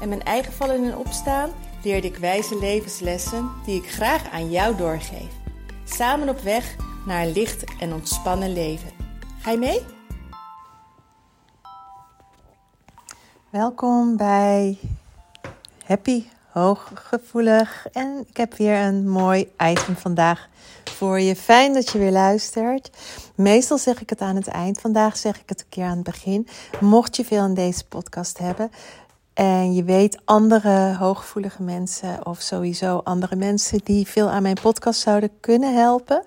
en mijn eigen vallen en opstaan leerde ik wijze levenslessen die ik graag aan jou doorgeef. Samen op weg naar een licht en ontspannen leven. Ga je mee? Welkom bij Happy Hooggevoelig. En ik heb weer een mooi item vandaag voor je. Fijn dat je weer luistert. Meestal zeg ik het aan het eind. Vandaag zeg ik het een keer aan het begin. Mocht je veel aan deze podcast hebben en je weet andere hooggevoelige mensen of sowieso andere mensen die veel aan mijn podcast zouden kunnen helpen,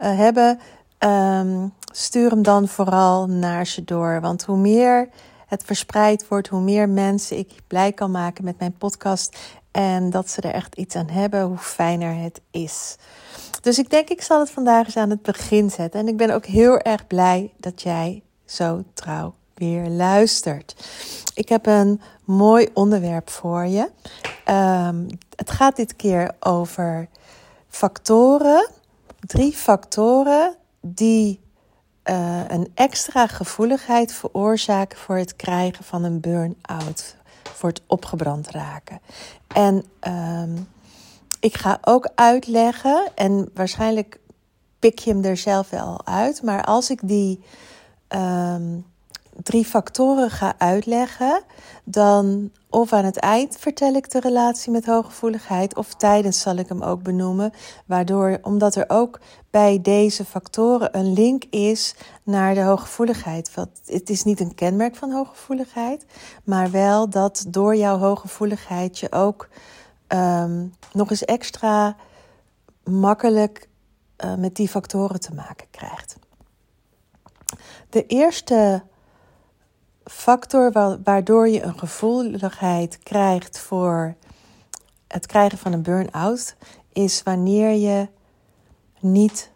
uh, hebben, um, stuur hem dan vooral naar ze door. Want hoe meer het verspreid wordt, hoe meer mensen ik blij kan maken met mijn podcast en dat ze er echt iets aan hebben, hoe fijner het is. Dus ik denk, ik zal het vandaag eens aan het begin zetten. En ik ben ook heel erg blij dat jij zo trouw weer luistert. Ik heb een mooi onderwerp voor je. Um, het gaat dit keer over factoren, drie factoren die uh, een extra gevoeligheid veroorzaken voor het krijgen van een burn-out, voor het opgebrand raken. En um, ik ga ook uitleggen, en waarschijnlijk pik je hem er zelf wel uit, maar als ik die um, drie factoren ga uitleggen, dan of aan het eind vertel ik de relatie met hooggevoeligheid, of tijdens zal ik hem ook benoemen, waardoor, omdat er ook bij deze factoren een link is naar de hooggevoeligheid. Want het is niet een kenmerk van hooggevoeligheid, maar wel dat door jouw hooggevoeligheid je ook um, nog eens extra makkelijk uh, met die factoren te maken krijgt. De eerste factor waardoor je een gevoeligheid krijgt voor het krijgen van een burn-out is wanneer je niet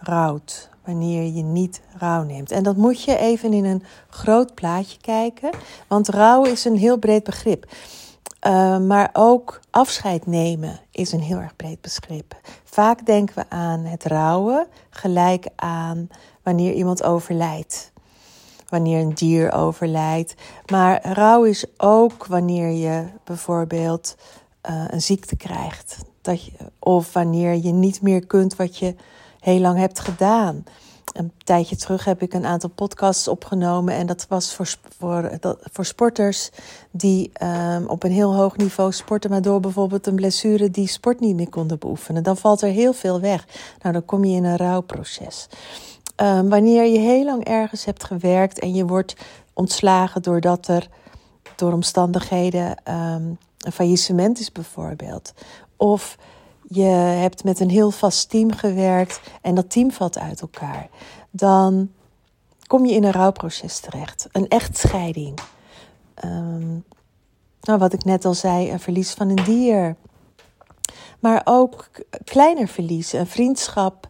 rouwt. Wanneer je niet rouw neemt. En dat moet je even in een groot plaatje kijken. Want rouw is een heel breed begrip. Uh, maar ook afscheid nemen is een heel erg breed begrip. Vaak denken we aan het rouwen gelijk aan wanneer iemand overlijdt. Wanneer een dier overlijdt. Maar rouw is ook wanneer je bijvoorbeeld uh, een ziekte krijgt. Dat of wanneer je niet meer kunt wat je heel lang hebt gedaan een tijdje terug heb ik een aantal podcasts opgenomen. En dat was voor, voor, voor sporters die um, op een heel hoog niveau sporten, maar door bijvoorbeeld een blessure die sport niet meer konden beoefenen. Dan valt er heel veel weg. Nou, dan kom je in een rouwproces. Um, wanneer je heel lang ergens hebt gewerkt en je wordt ontslagen doordat er door omstandigheden um, een faillissement is, bijvoorbeeld. Of je hebt met een heel vast team gewerkt en dat team valt uit elkaar, dan kom je in een rouwproces terecht. Een echtscheiding. Um, nou, wat ik net al zei, een verlies van een dier. Maar ook kleiner verlies, een vriendschap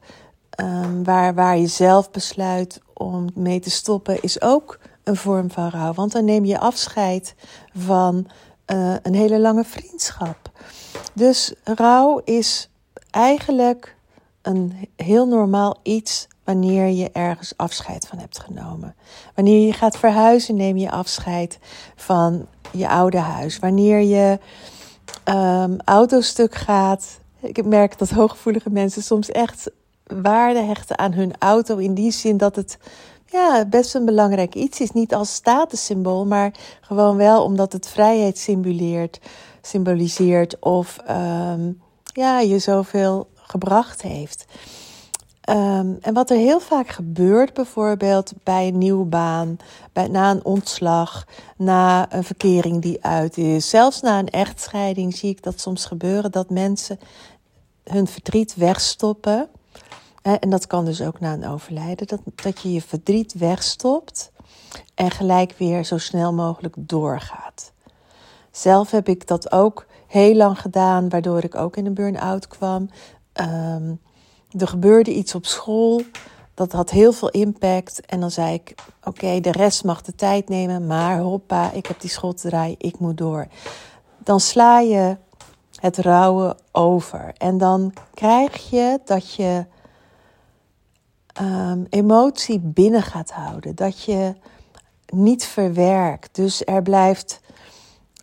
um, waar, waar je zelf besluit om mee te stoppen, is ook een vorm van rouw. Want dan neem je afscheid van uh, een hele lange vriendschap. Dus rouw is eigenlijk een heel normaal iets wanneer je ergens afscheid van hebt genomen. Wanneer je gaat verhuizen, neem je afscheid van je oude huis. Wanneer je um, autostuk gaat. Ik merk dat hooggevoelige mensen soms echt waarde hechten aan hun auto. In die zin dat het ja, best een belangrijk iets is. Niet als statussymbool, maar gewoon wel omdat het vrijheid symboleert symboliseert of um, ja, je zoveel gebracht heeft. Um, en wat er heel vaak gebeurt, bijvoorbeeld bij een nieuwe baan, bij, na een ontslag, na een verkering die uit is, zelfs na een echtscheiding, zie ik dat soms gebeuren dat mensen hun verdriet wegstoppen. En dat kan dus ook na een overlijden, dat, dat je je verdriet wegstopt en gelijk weer zo snel mogelijk doorgaat. Zelf heb ik dat ook heel lang gedaan, waardoor ik ook in een burn-out kwam. Um, er gebeurde iets op school, dat had heel veel impact. En dan zei ik: Oké, de rest mag de tijd nemen, maar hoppa, ik heb die school te draaien, ik moet door. Dan sla je het rouwen over. En dan krijg je dat je um, emotie binnen gaat houden. Dat je niet verwerkt. Dus er blijft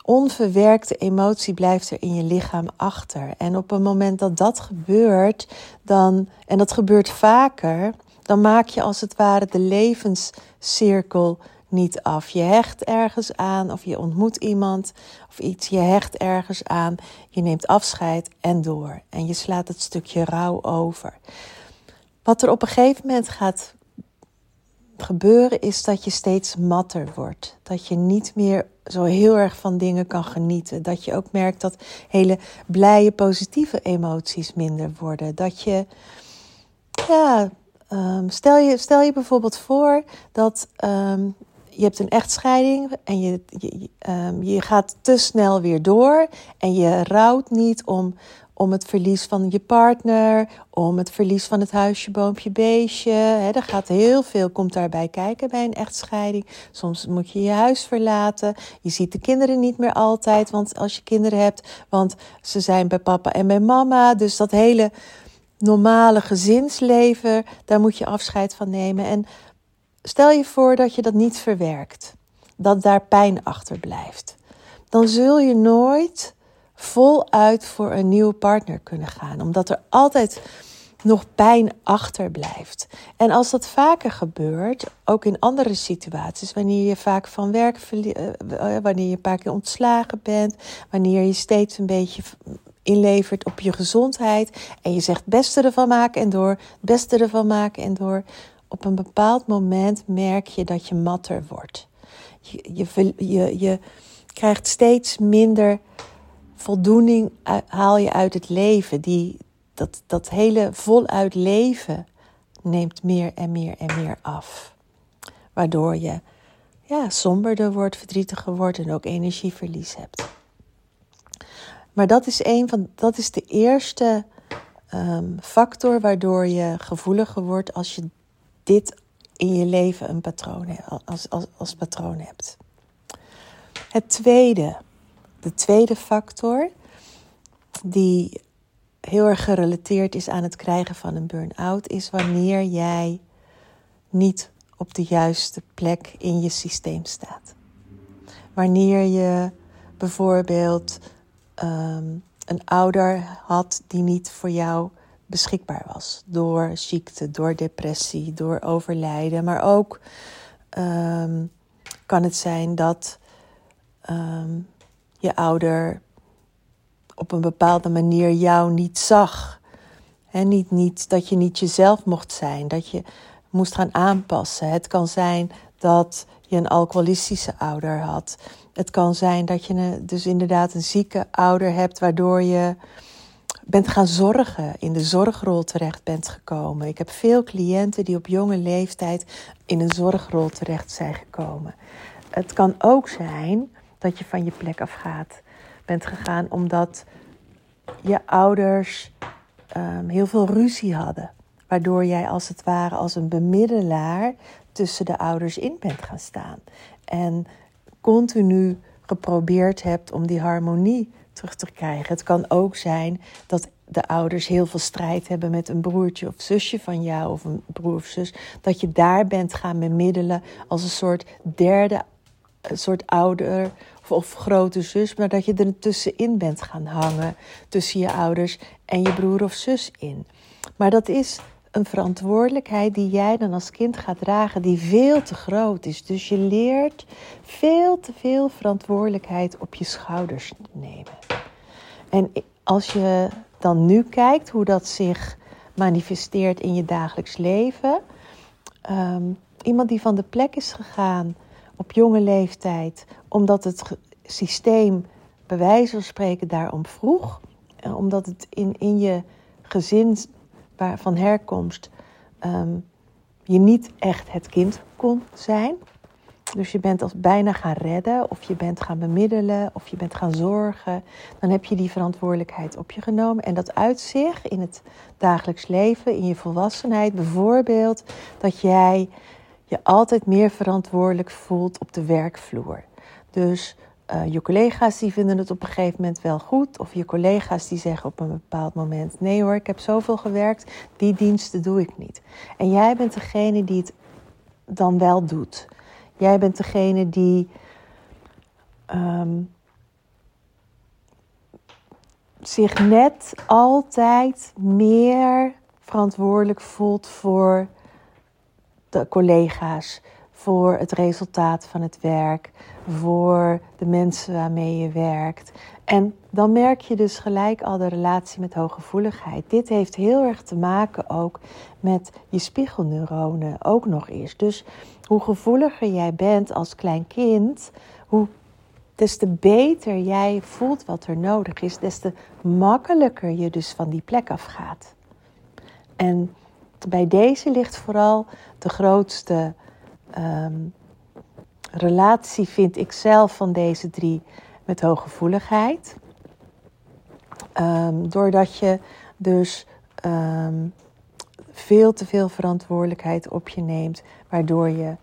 onverwerkte emotie blijft er in je lichaam achter. En op het moment dat dat gebeurt, dan, en dat gebeurt vaker, dan maak je als het ware de levenscirkel niet af. Je hecht ergens aan of je ontmoet iemand of iets. Je hecht ergens aan, je neemt afscheid en door. En je slaat het stukje rouw over. Wat er op een gegeven moment gaat gebeuren is dat je steeds matter wordt. Dat je niet meer zo heel erg van dingen kan genieten. Dat je ook merkt dat hele blije, positieve emoties minder worden. Dat je, ja, um, stel, je, stel je bijvoorbeeld voor dat um, je hebt een echtscheiding en je, je, um, je gaat te snel weer door. En je rouwt niet om, om het verlies van je partner, om het verlies van het huisje, boompje, beestje. He, er gaat heel veel, komt daarbij kijken bij een echtscheiding. Soms moet je je huis verlaten. Je ziet de kinderen niet meer altijd, want als je kinderen hebt, want ze zijn bij papa en bij mama. Dus dat hele normale gezinsleven, daar moet je afscheid van nemen. En stel je voor dat je dat niet verwerkt, dat daar pijn achter blijft. Dan zul je nooit voluit voor een nieuwe partner kunnen gaan, omdat er altijd nog pijn achterblijft. En als dat vaker gebeurt, ook in andere situaties, wanneer je vaak van werk, uh, wanneer je een paar keer ontslagen bent, wanneer je steeds een beetje inlevert op je gezondheid en je zegt beste ervan maken en door, beste ervan maken en door, op een bepaald moment merk je dat je matter wordt. Je, je, je, je krijgt steeds minder voldoening haal je uit het leven. Die, dat, dat hele voluit leven neemt meer en meer en meer af. Waardoor je ja, somberder wordt, verdrietiger wordt en ook energieverlies hebt. Maar dat is, een van, dat is de eerste um, factor waardoor je gevoeliger wordt als je dit in je leven een patroon, als, als, als patroon hebt. Het tweede de tweede factor, die heel erg gerelateerd is aan het krijgen van een burn-out, is wanneer jij niet op de juiste plek in je systeem staat. Wanneer je bijvoorbeeld um, een ouder had die niet voor jou beschikbaar was. Door ziekte, door depressie, door overlijden. Maar ook um, kan het zijn dat um, je ouder op een bepaalde manier jou niet zag. He, niet, niet dat je niet jezelf mocht zijn, dat je moest gaan aanpassen. Het kan zijn dat je een alcoholistische ouder had. Het kan zijn dat je dus inderdaad een zieke ouder hebt, waardoor je bent gaan zorgen, in de zorgrol terecht bent gekomen. Ik heb veel cliënten die op jonge leeftijd in een zorgrol terecht zijn gekomen. Het kan ook zijn dat je van je plek afgaat bent gegaan omdat je ouders um, heel veel ruzie hadden. Waardoor jij als het ware als een bemiddelaar tussen de ouders in bent gaan staan. En continu geprobeerd hebt om die harmonie terug te krijgen. Het kan ook zijn dat de ouders heel veel strijd hebben met een broertje of zusje van jou of een broer of zus. Dat je daar bent gaan bemiddelen als een soort derde een soort ouder of grote zus, maar dat je er tussenin bent gaan hangen tussen je ouders en je broer of zus in. Maar dat is een verantwoordelijkheid die jij dan als kind gaat dragen, die veel te groot is. Dus je leert veel te veel verantwoordelijkheid op je schouders nemen. En als je dan nu kijkt hoe dat zich manifesteert in je dagelijks leven, ehm, iemand die van de plek is gegaan op jonge leeftijd, omdat het systeem bij wijze van spreken daarom vroeg, eh, omdat het in, in je gezin van herkomst um, je niet echt het kind kon zijn. dus je bent als bijna gaan redden, of je bent gaan bemiddelen, of je bent gaan zorgen. Dan heb je die verantwoordelijkheid op je genomen. En dat uitzicht in het dagelijks leven, in je volwassenheid. Bijvoorbeeld dat jij je altijd meer verantwoordelijk voelt op de werkvloer. Dus uh, je collega's die vinden het op een gegeven moment wel goed. Of je collega's die zeggen op een bepaald moment: nee hoor, ik heb zoveel gewerkt, die diensten doe ik niet. En jij bent degene die het dan wel doet. Jij bent degene die um, zich net altijd meer verantwoordelijk voelt voor de collega's, voor het resultaat van het werk, voor de mensen waarmee je werkt. En dan merk je dus gelijk al de relatie met hooggevoeligheid. Dit heeft heel erg te maken ook met je spiegelneuronen ook nog eens. Dus hoe gevoeliger jij bent als klein kind, hoe des te beter jij voelt wat er nodig is, des te makkelijker je dus van die plek afgaat. En bij deze ligt vooral de grootste um, relatie, vind ik zelf, van deze drie met hooggevoeligheid. Um, doordat je dus um, veel te veel verantwoordelijkheid op je neemt, waardoor je.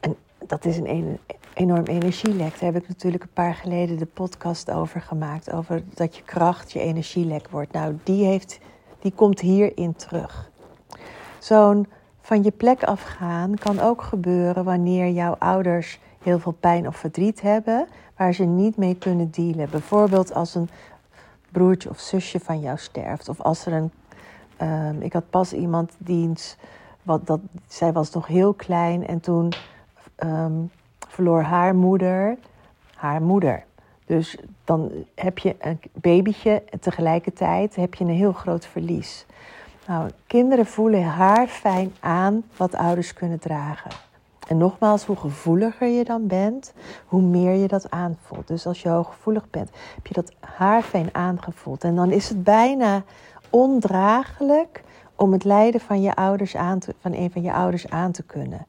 En dat is een enorm energielek. Daar heb ik natuurlijk een paar geleden de podcast over gemaakt. Over dat je kracht je energielek wordt. Nou, die, heeft, die komt hierin terug. Zo'n van je plek afgaan kan ook gebeuren wanneer jouw ouders heel veel pijn of verdriet hebben, waar ze niet mee kunnen dealen. Bijvoorbeeld als een broertje of zusje van jou sterft, of als er een Um, ik had pas iemand diens, wat dat, zij was nog heel klein en toen um, verloor haar moeder haar moeder. Dus dan heb je een babytje en tegelijkertijd heb je een heel groot verlies. Nou, kinderen voelen haar fijn aan wat ouders kunnen dragen. En nogmaals, hoe gevoeliger je dan bent, hoe meer je dat aanvoelt. Dus als je hooggevoelig bent, heb je dat haar fijn aangevoeld. En dan is het bijna ondraaglijk om het lijden van, je ouders aan te, van een van je ouders aan te kunnen.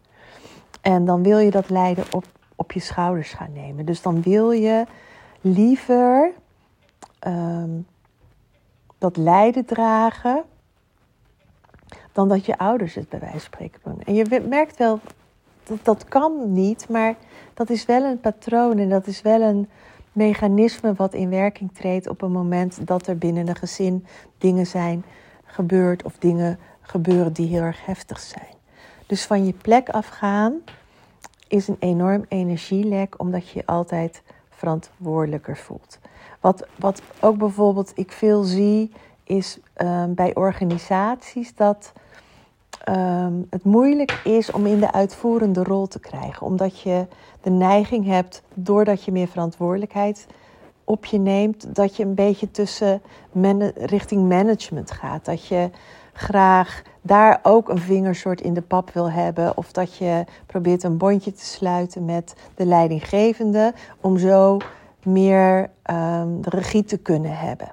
En dan wil je dat lijden op, op je schouders gaan nemen. Dus dan wil je liever ehm, dat lijden dragen dan dat je ouders het bij wijze van spreken doen. En je merkt wel dat dat kan niet, maar dat is wel een patroon en dat is wel een mechanisme wat in werking treedt op een moment dat er binnen een gezin dingen zijn gebeurd of dingen gebeuren die heel erg heftig zijn. Dus van je plek afgaan is een enorm energielek omdat je je altijd verantwoordelijker voelt. Wat, wat ook bijvoorbeeld ik veel zie is um, bij organisaties dat um, het moeilijk is om in de uitvoerende rol te krijgen. Omdat je de neiging hebt, doordat je meer verantwoordelijkheid op je neemt, dat je een beetje tussen richting management gaat. Dat je graag daar ook een vingersoort in de pap wil hebben. Of dat je probeert een bondje te sluiten met de leidinggevende. Om zo meer um, regie te kunnen hebben.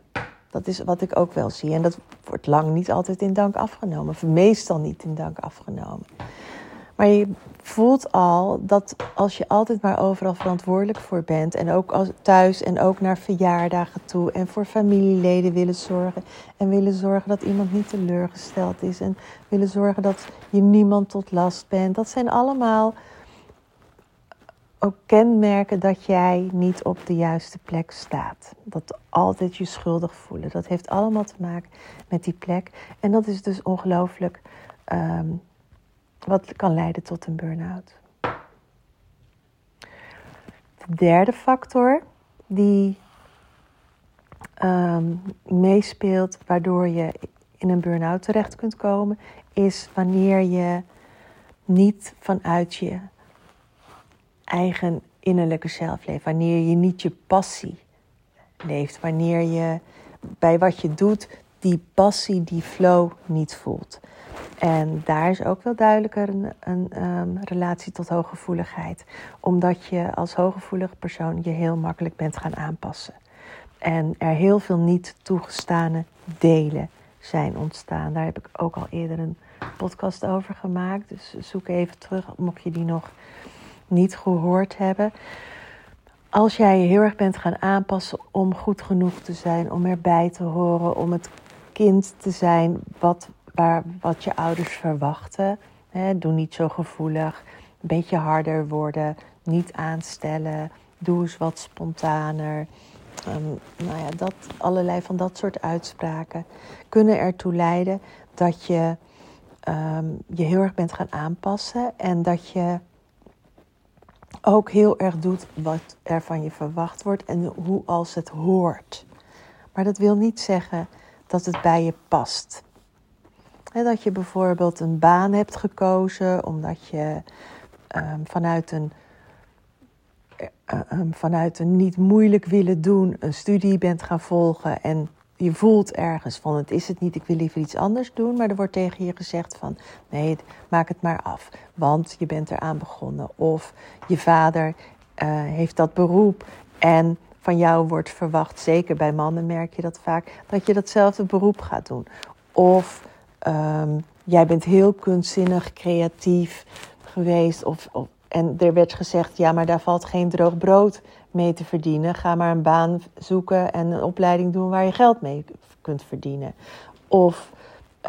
Dat is wat ik ook wel zie. En dat wordt lang niet altijd in dank afgenomen. Of meestal niet in dank afgenomen. Maar je voelt al dat als je altijd maar overal verantwoordelijk voor bent. En ook als, thuis en ook naar verjaardagen toe. En voor familieleden willen zorgen. En willen zorgen dat iemand niet teleurgesteld is. En willen zorgen dat je niemand tot last bent. Dat zijn allemaal ook kenmerken dat jij niet op de juiste plek staat. Dat altijd je schuldig voelen. Dat heeft allemaal te maken met die plek. En dat is dus ongelooflijk ehm, wat kan leiden tot een burn-out. De derde factor die um, meespeelt waardoor je in een burn-out terecht kunt komen, is wanneer je niet vanuit je eigen innerlijke zelf leeft. Wanneer je niet je passie leeft. Wanneer je bij wat je doet die passie, die flow niet voelt. En daar is ook wel duidelijker een, een um, relatie tot hooggevoeligheid. Omdat je als hooggevoelig persoon je heel makkelijk bent gaan aanpassen. En er heel veel niet toegestane delen zijn ontstaan. Daar heb ik ook al eerder een podcast over gemaakt. Dus zoek even terug, mocht je die nog niet gehoord hebben. Als jij je heel erg bent gaan aanpassen om goed genoeg te zijn, om erbij te horen, om het kind te zijn wat, waar, wat je ouders verwachten. Doe niet zo gevoelig, een beetje harder worden, niet aanstellen, doe eens wat spontaner. Um, nou ja, dat, allerlei van dat soort uitspraken kunnen ertoe leiden dat je um, je heel erg bent gaan aanpassen en dat je ook heel erg doet wat er van je verwacht wordt en hoe als het hoort. Maar dat wil niet zeggen dat het bij je past. Dat je bijvoorbeeld een baan hebt gekozen omdat je um, vanuit een uh, um, vanuit een niet moeilijk willen doen een studie bent gaan volgen en je voelt ergens van het is het niet, ik wil liever iets anders doen, maar er wordt tegen je gezegd van nee, maak het maar af, want je bent eraan begonnen. Of je vader uh, heeft dat beroep en van jou wordt verwacht, zeker bij mannen merk je dat vaak, dat je datzelfde beroep gaat doen. Of um, jij bent heel kunstzinnig, creatief geweest of, of en er werd gezegd, ja, maar daar valt geen droog brood mee te verdienen. Ga maar een baan zoeken en een opleiding doen waar je geld mee kunt verdienen. Of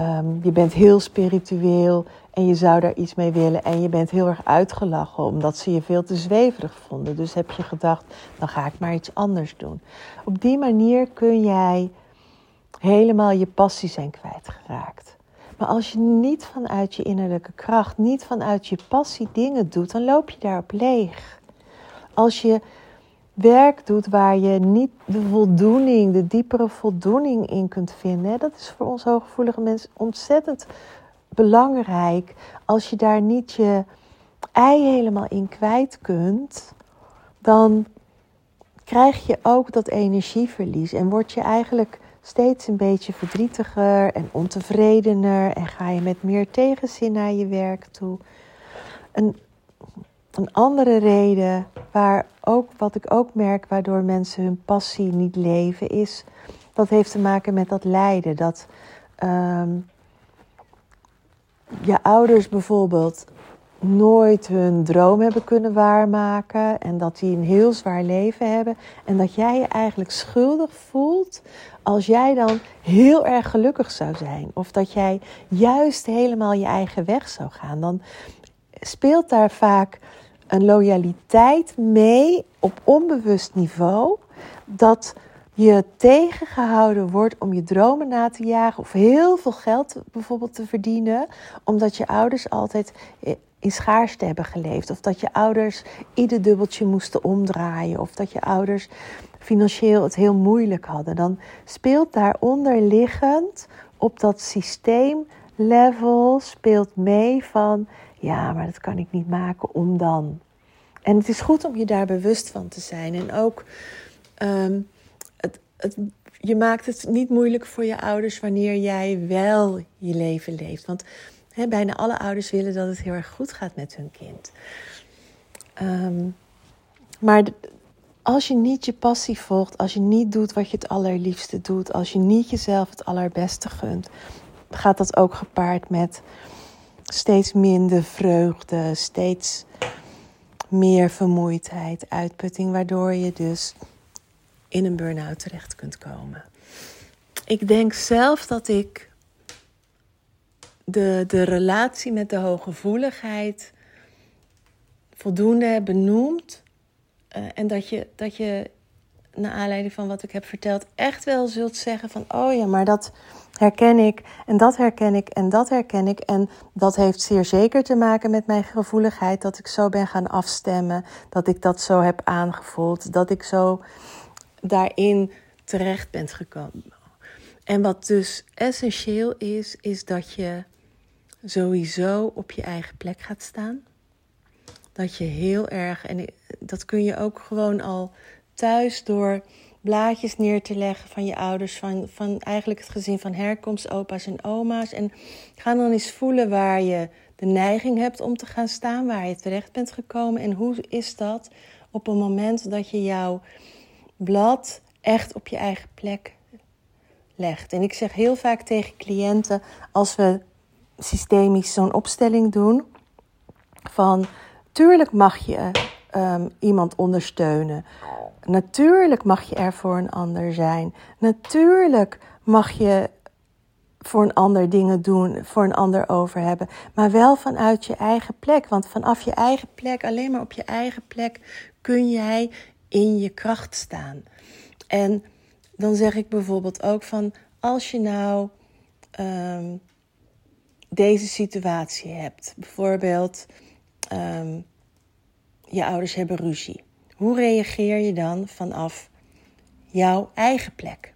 um, je bent heel spiritueel en je zou daar iets mee willen en je bent heel erg uitgelachen omdat ze je veel te zweverig vonden. Dus heb je gedacht, dan ga ik maar iets anders doen. Op die manier kun jij helemaal je passie zijn kwijtgeraakt. Maar als je niet vanuit je innerlijke kracht, niet vanuit je passie dingen doet, dan loop je daarop leeg. Als je werk doet waar je niet de voldoening, de diepere voldoening in kunt vinden, dat is voor ons hooggevoelige mensen ontzettend belangrijk. Als je daar niet je ei helemaal in kwijt kunt, dan krijg je ook dat energieverlies en word je eigenlijk steeds een beetje verdrietiger en ontevredener en ga je met meer tegenzin naar je werk toe. Een, een andere reden, waar ook, wat ik ook merk, waardoor mensen hun passie niet leven, is dat heeft te maken met dat lijden. Dat um, je ouders bijvoorbeeld nooit hun droom hebben kunnen waarmaken en dat die een heel zwaar leven hebben en dat jij je eigenlijk schuldig voelt als jij dan heel erg gelukkig zou zijn of dat jij juist helemaal je eigen weg zou gaan, dan speelt daar vaak een loyaliteit mee op onbewust niveau dat je tegengehouden wordt om je dromen na te jagen of heel veel geld bijvoorbeeld te verdienen, omdat je ouders altijd in schaarste hebben geleefd. Of dat je ouders ieder dubbeltje moesten omdraaien. Of dat je ouders financieel het heel moeilijk hadden. Dan speelt daaronder liggend op dat systeemlevel speelt mee van ja, maar dat kan ik niet maken om dan. En het is goed om je daar bewust van te zijn. En ook um, het, je maakt het niet moeilijk voor je ouders wanneer jij wel je leven leeft. Want bijna alle ouders willen dat het heel erg goed gaat met hun kind. Um, maar als je niet je passie volgt, als je niet doet wat je het allerliefste doet, als je niet jezelf het allerbeste gunt, gaat dat ook gepaard met steeds minder vreugde, steeds meer vermoeidheid, uitputting, waardoor je dus in een burn-out terecht kunt komen. Ik denk zelf dat ik de, de relatie met de hooggevoeligheid voldoende benoemd. Uh, en dat je, dat je, naar aanleiding van wat ik heb verteld, echt wel zult zeggen van, oh ja, maar dat herken ik en dat herken ik en dat herken ik. En dat heeft zeer zeker te maken met mijn gevoeligheid, dat ik zo ben gaan afstemmen, dat ik dat zo heb aangevoeld, dat ik zo daarin terecht ben gekomen. En wat dus essentieel is, is dat je sowieso op je eigen plek gaat staan. Dat je heel erg, en dat kun je ook gewoon al thuis door blaadjes neer te leggen van je ouders, van, van eigenlijk het gezin van herkomst, opa's en oma's. En ga dan eens voelen waar je de neiging hebt om te gaan staan, waar je terecht bent gekomen. En hoe is dat op een moment dat je jouw blad echt op je eigen plek legt. En ik zeg heel vaak tegen cliënten, als we systemisch zo'n opstelling doen van Tuurlijk mag je um, iemand ondersteunen. Natuurlijk mag je er voor een ander zijn. Natuurlijk mag je voor een ander dingen doen, voor een ander over hebben. Maar wel vanuit je eigen plek. Want vanaf je eigen plek, alleen maar op je eigen plek, kun jij in je kracht staan. En dan zeg ik bijvoorbeeld ook van als je nou um, deze situatie hebt, bijvoorbeeld um, je ouders hebben ruzie. Hoe reageer je dan vanaf jouw eigen plek?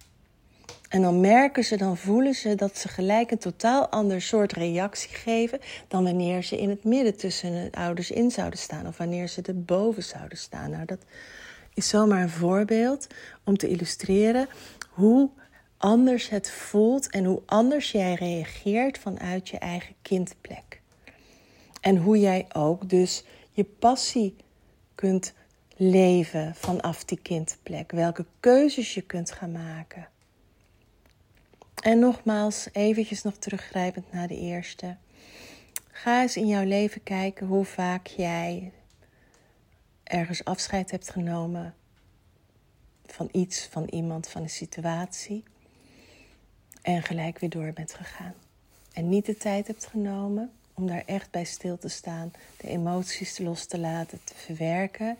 En dan merken ze, dan voelen ze dat ze gelijk een totaal ander soort reactie geven dan wanneer ze in het midden tussen de ouders in zouden staan of wanneer ze erboven zouden staan. Nou, dat is zomaar een voorbeeld om te illustreren hoe anders het voelt en hoe anders jij reageert vanuit je eigen kindplek. En hoe jij ook dus je passie kunt leven vanaf die kindplek. Welke keuzes je kunt gaan maken. En nogmaals, eventjes nog teruggrijpend naar de eerste. Ga eens in jouw leven kijken hoe vaak jij ergens afscheid hebt genomen van iets, van iemand, van een situatie. En gelijk weer door bent gegaan. En niet de tijd hebt genomen om daar echt bij stil te staan, de emoties los te laten, te verwerken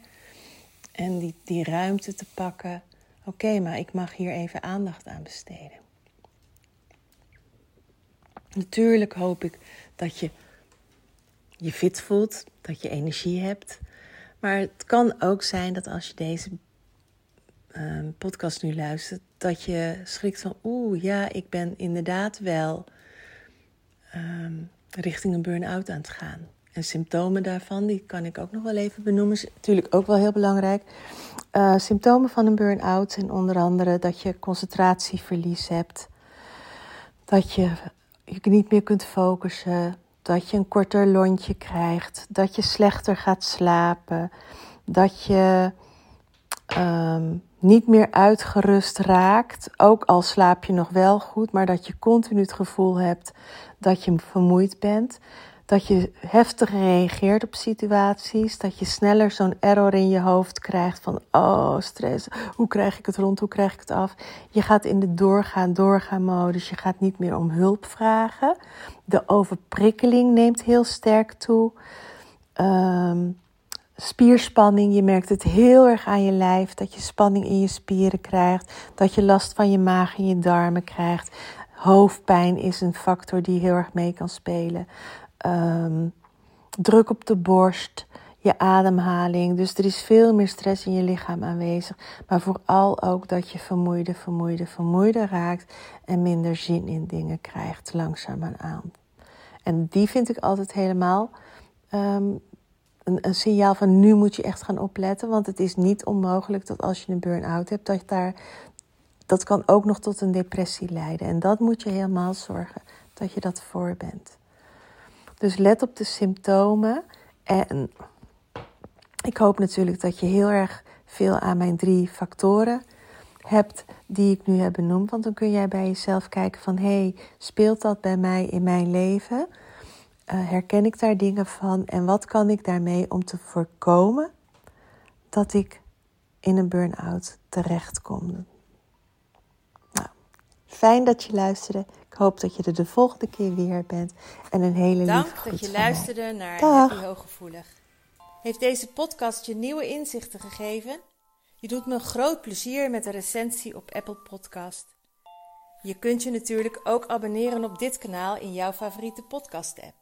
en die, die ruimte te pakken. Oké, maar ik mag hier even aandacht aan besteden. Natuurlijk hoop ik dat je je fit voelt, dat je energie hebt. Maar het kan ook zijn dat als je deze uh, podcast nu luistert, dat je schrikt van oeh, ja, ik ben inderdaad wel um, richting een burn-out aan het gaan. En symptomen daarvan, die kan ik ook nog wel even benoemen, is natuurlijk ook wel heel belangrijk. Uh, symptomen van een burn-out zijn onder andere dat je concentratieverlies hebt, dat je je niet meer kunt focussen, dat je een korter lontje krijgt, dat je slechter gaat slapen, dat je um, niet meer uitgerust raakt, ook al slaap je nog wel goed, maar dat je continu het gevoel hebt dat je vermoeid bent, dat je heftiger reageert op situaties, dat je sneller zo'n error in je hoofd krijgt van oh stress, hoe krijg ik het rond, hoe krijg ik het af. Je gaat in de doorgaan, doorgaan modus, je gaat niet meer om hulp vragen. De overprikkeling neemt heel sterk toe. Um, spierspanning. Je merkt het heel erg aan je lijf, dat je spanning in je spieren krijgt, dat je last van je maag en je darmen krijgt. Hoofdpijn is een factor die heel erg mee kan spelen. Ehm, druk op de borst, je ademhaling. Dus er is veel meer stress in je lichaam aanwezig. Maar vooral ook dat je vermoeide, vermoeide, vermoeide raakt en minder zin in dingen krijgt, langzaam aan. En die vind ik altijd helemaal ehm, een, signaal van nu moet je echt gaan opletten. Want het is niet onmogelijk dat als je een burn-out hebt, dat daar. Dat kan ook nog tot een depressie leiden. En dat moet je helemaal zorgen dat je dat voor bent. Dus let op de symptomen. En ik hoop natuurlijk dat je heel erg veel aan mijn drie factoren hebt die ik nu heb benoemd. Want dan kun jij bij jezelf kijken van hé, hey, speelt dat bij mij in mijn leven? Uh, herken ik daar dingen van en wat kan ik daarmee om te voorkomen dat ik in een burn-out terechtkom? Nou, fijn dat je luisterde. Ik hoop dat je er de volgende keer weer bent. En een hele Dank lieve dat je luisterde naar Dag. Happy Hooggevoelig. Heeft deze podcast je nieuwe inzichten gegeven? Je doet me een groot plezier met een recensie op Apple Podcast. Je kunt je natuurlijk ook abonneren op dit kanaal in jouw favoriete podcast-app.